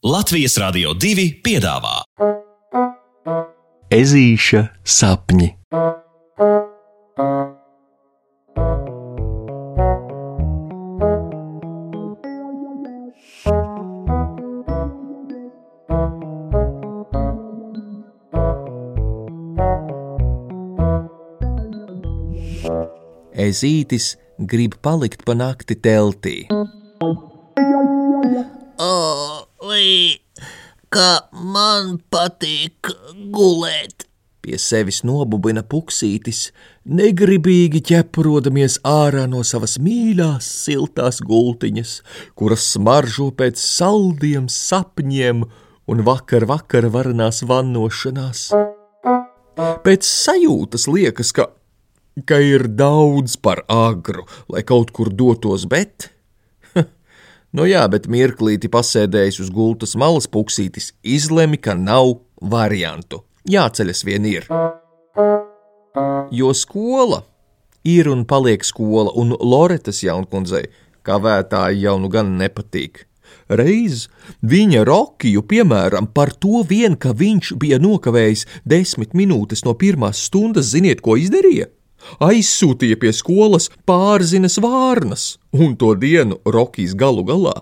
Latvijas Rādio 2 piedāvā Ezīša sapņi. Ezītis grib palikt pa nakti teltī. Oi, kā man patīk gulēt. Pie sevis nobubina puksītis, negribīgi ķeprodamies ārā no savas mīļās, siltās gultiņas, kuras smaržo pēc saldiem sapņiem un vakar vakar varanās vannošanās. Pēc sajūtas liekas, ka, ka ir daudz par agru, lai kaut kur dotos, bet Nu jā, bet mirklīti pasēdējis uz gultas malas puksītis, izlemi, ka nav variantu. Jāceļas vien ir. Jo skola ir un paliek skola, un Loretas jaunkundzei kavētāji jau nu gan nepatīk. Reiz viņa Rokiju, piemēram, par to vien, ka viņš bija nokavējis desmit minūtes no pirmās stundas, ziniet, ko izdarīja? Aizsūtīja pie skolas pārzinas vārnas, un to dienu Rokijs galu galā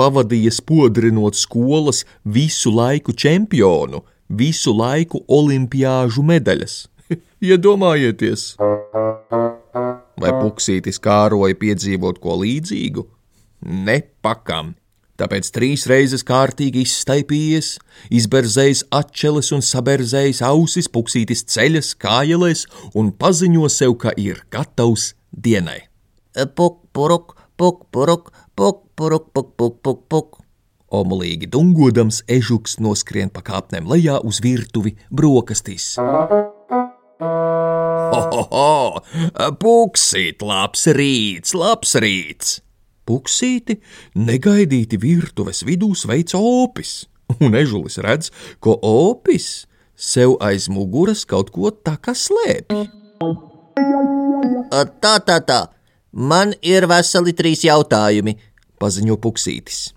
pavadīja spodrinot skolas visu laiku čempionu, visu laiku olimpiāžu medaļas. Iedomājieties! Vai puksītis kāroja piedzīvot ko līdzīgu? Nepakam! Tāpēc trīs reizes kārtīgi izstaipījies, izberzējis atšķeles un saberzējis ausis, puksītis ceļas, kājelēs un paziņo sev, ka ir gatavs dienai. Puk, puruk, puk, puruk, puk, puruk, puk, puk, puk, puk. Omulīgi dungodams, ežuks noskrien pa kāpnēm lejā uz virtuvi brokastīs. Ho, ho, ho! Puksīt, labs rīts, labs rīts! Puksīti negaidīti virtuves vidū sveic opis, un ežulis redz, ko opis sev aiz muguras kaut ko tā kā slēpj. Tā, tā, tā, man ir veseli trīs jautājumi, paziņo puksītis.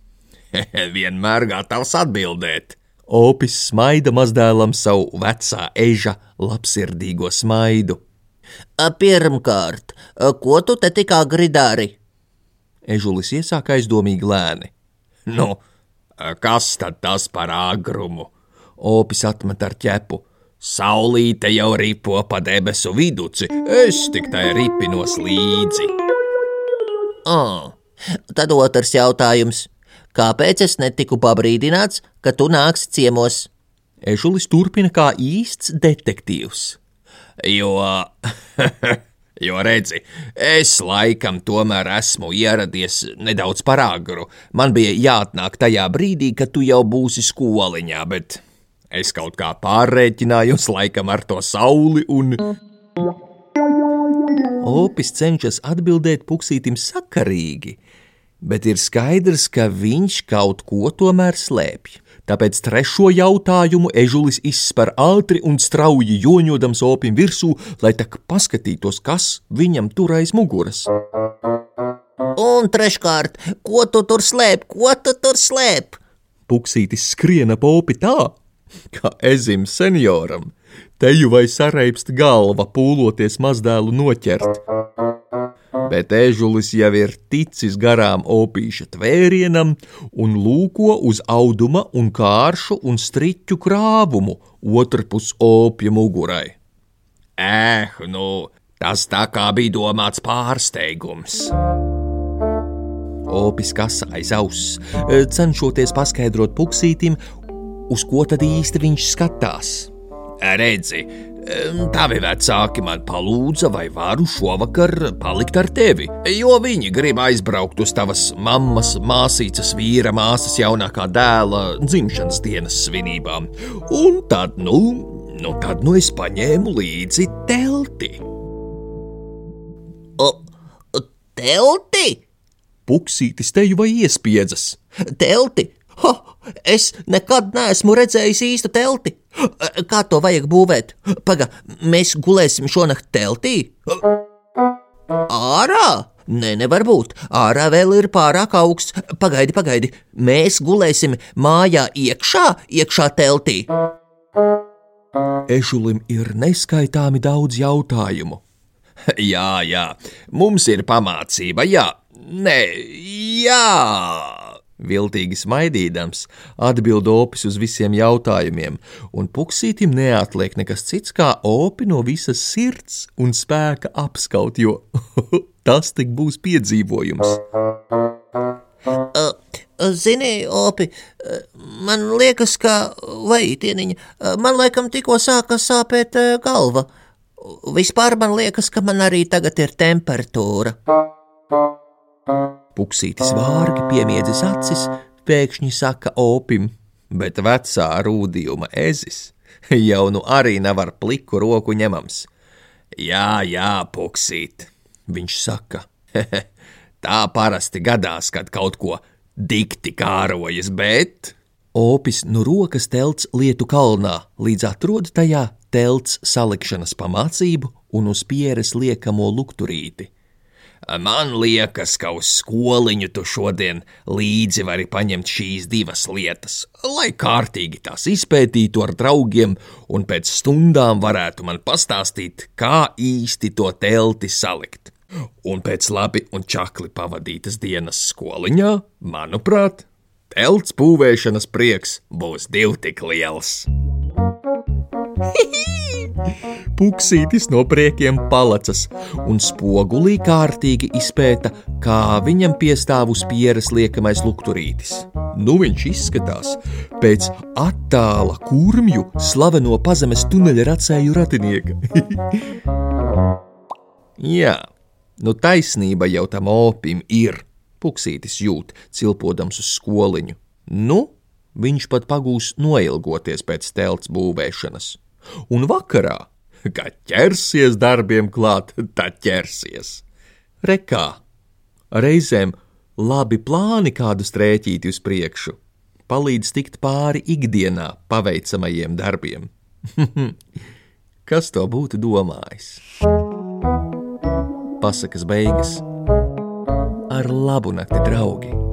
Vienmēr gatavs atbildēt. Opis smaida mazdēlam savu vecā eža labsirdīgo smaidu. Pirmkārt, ko tu te tikā gridāri? Ežulis iesāk aizdomīgi lēni. Nu, kas tad tas par agrumu? Opis atmet ar ķepu. Saulīte jau ripo pa debesu viduci, es tik tai ripinos līdzi. Oh, tad otrs jautājums. Kāpēc es netiku pabrīdināts, ka tu nāksi ciemos? Ežulis turpina kā īsts detektīvs. Jo, jo redzi, es laikam tomēr esmu ieradies nedaudz par agru. Man bija jāatnāk tajā brīdī, kad tu jau būsi skoliņā, bet es kaut kā pārrēķinājos laikam ar to sauli un. Opis cenšas atbildēt puksītim sakarīgi, bet ir skaidrs, ka viņš kaut ko tomēr slēpj. Tāpēc trešo jautājumu ežulis izspēr ātri un strauji joņodams opim virsū, lai tak paskatītos, kas viņam tur aiz muguras. Un treškārt, ko tu tur slēp, ko tu tur slēp? Puksītis skrien ap opi tā, kā ezim senioram, teju vai sareipst galva pūloties mazdēlu noķert bet ežulis jau ir ticis garām opīša tvērienam un lūko uz auduma un kāršu un striķu krāvumu otrpus opja mugurai. Eh, nu, tas tā kā bija domāts pārsteigums. Opis kasa aiz auss, cenšoties paskaidrot puksītim, uz ko tad īsti viņš skatās. Redzi, Tavi vecāki man palūdza, vai varu šovakar palikt ar tevi, jo viņi grib aizbraukt uz tavas mammas, māsīcas, vīra, māsas jaunākā dēla dzimšanas dienas svinībām. Un tad, nu, nu, tad nu es paņēmu līdzi telti. O, telti? Puksītis teju vai iespiedzas? Telti? Ha, es nekad neesmu redzējis īstu telti. Kā to vajag būvēt? Paga, mēs gulēsim šonakt teltī? Ārā? Nē, nevar būt. Ārā vēl ir pārāk augsts. Pagaidi, pagaidi. Mēs gulēsim mājā iekšā, iekšā teltī. Ežulim ir neskaitāmi daudz jautājumu. Jā, jā, mums ir pamācība, jā, nē, jā. Viltīgi smaidīdams, atbild opis uz visiem jautājumiem, un puksītim neatliek nekas cits kā opi no visas sirds un spēka apskaut, jo tas tik būs piedzīvojums. Uh, zini, opi, man liekas, ka, vai tieniņa, man laikam tikko sāka sāpēt galva. Vispār man liekas, ka man arī tagad ir temperatūra. Puksītis vārgi piemiedzis acis, pēkšņi saka opim, bet vecā rūdījuma ezis jau nu arī nav ar pliku roku ņemams. Jā, jā, puksīt, viņš saka. Tā parasti gadās, kad kaut ko dikti kārojas, bet. Opis nu rokas telts lietu kalnā, līdz atrod tajā telts salikšanas pamācību un uz pieres liekamo lukturīti. Man liekas, ka uz skoliņu tu šodien līdzi vari paņemt šīs divas lietas, lai kārtīgi tās izpētītu ar draugiem, un pēc stundām varētu man pastāstīt, kā īsti to telti salikt. Un pēc labi un čakli pavadītas dienas skoliņā, manuprāt, telts būvēšanas prieks būs divi tik liels. Puksītis no priekiem palacas un spogulī kārtīgi izpēta, kā viņam piestāv uz pieres liekamais lukturītis. Nu viņš izskatās pēc attāla kurmju slaveno pazemes tuneļa racēju ratinieka. Jā, nu taisnība jau tam opim ir, puksītis jūt, cilpodams uz skoliņu. Nu, viņš pat pagūs noilgoties pēc telts būvēšanas un vakarā, kad ķersies darbiem klāt, tad ķersies. Rekā, reizēm labi plāni kādu strēķīti uz priekšu, palīdz tikt pāri ikdienā paveicamajiem darbiem. Kas to būtu domājis? Pasakas beigas ar labu nakti, draugi!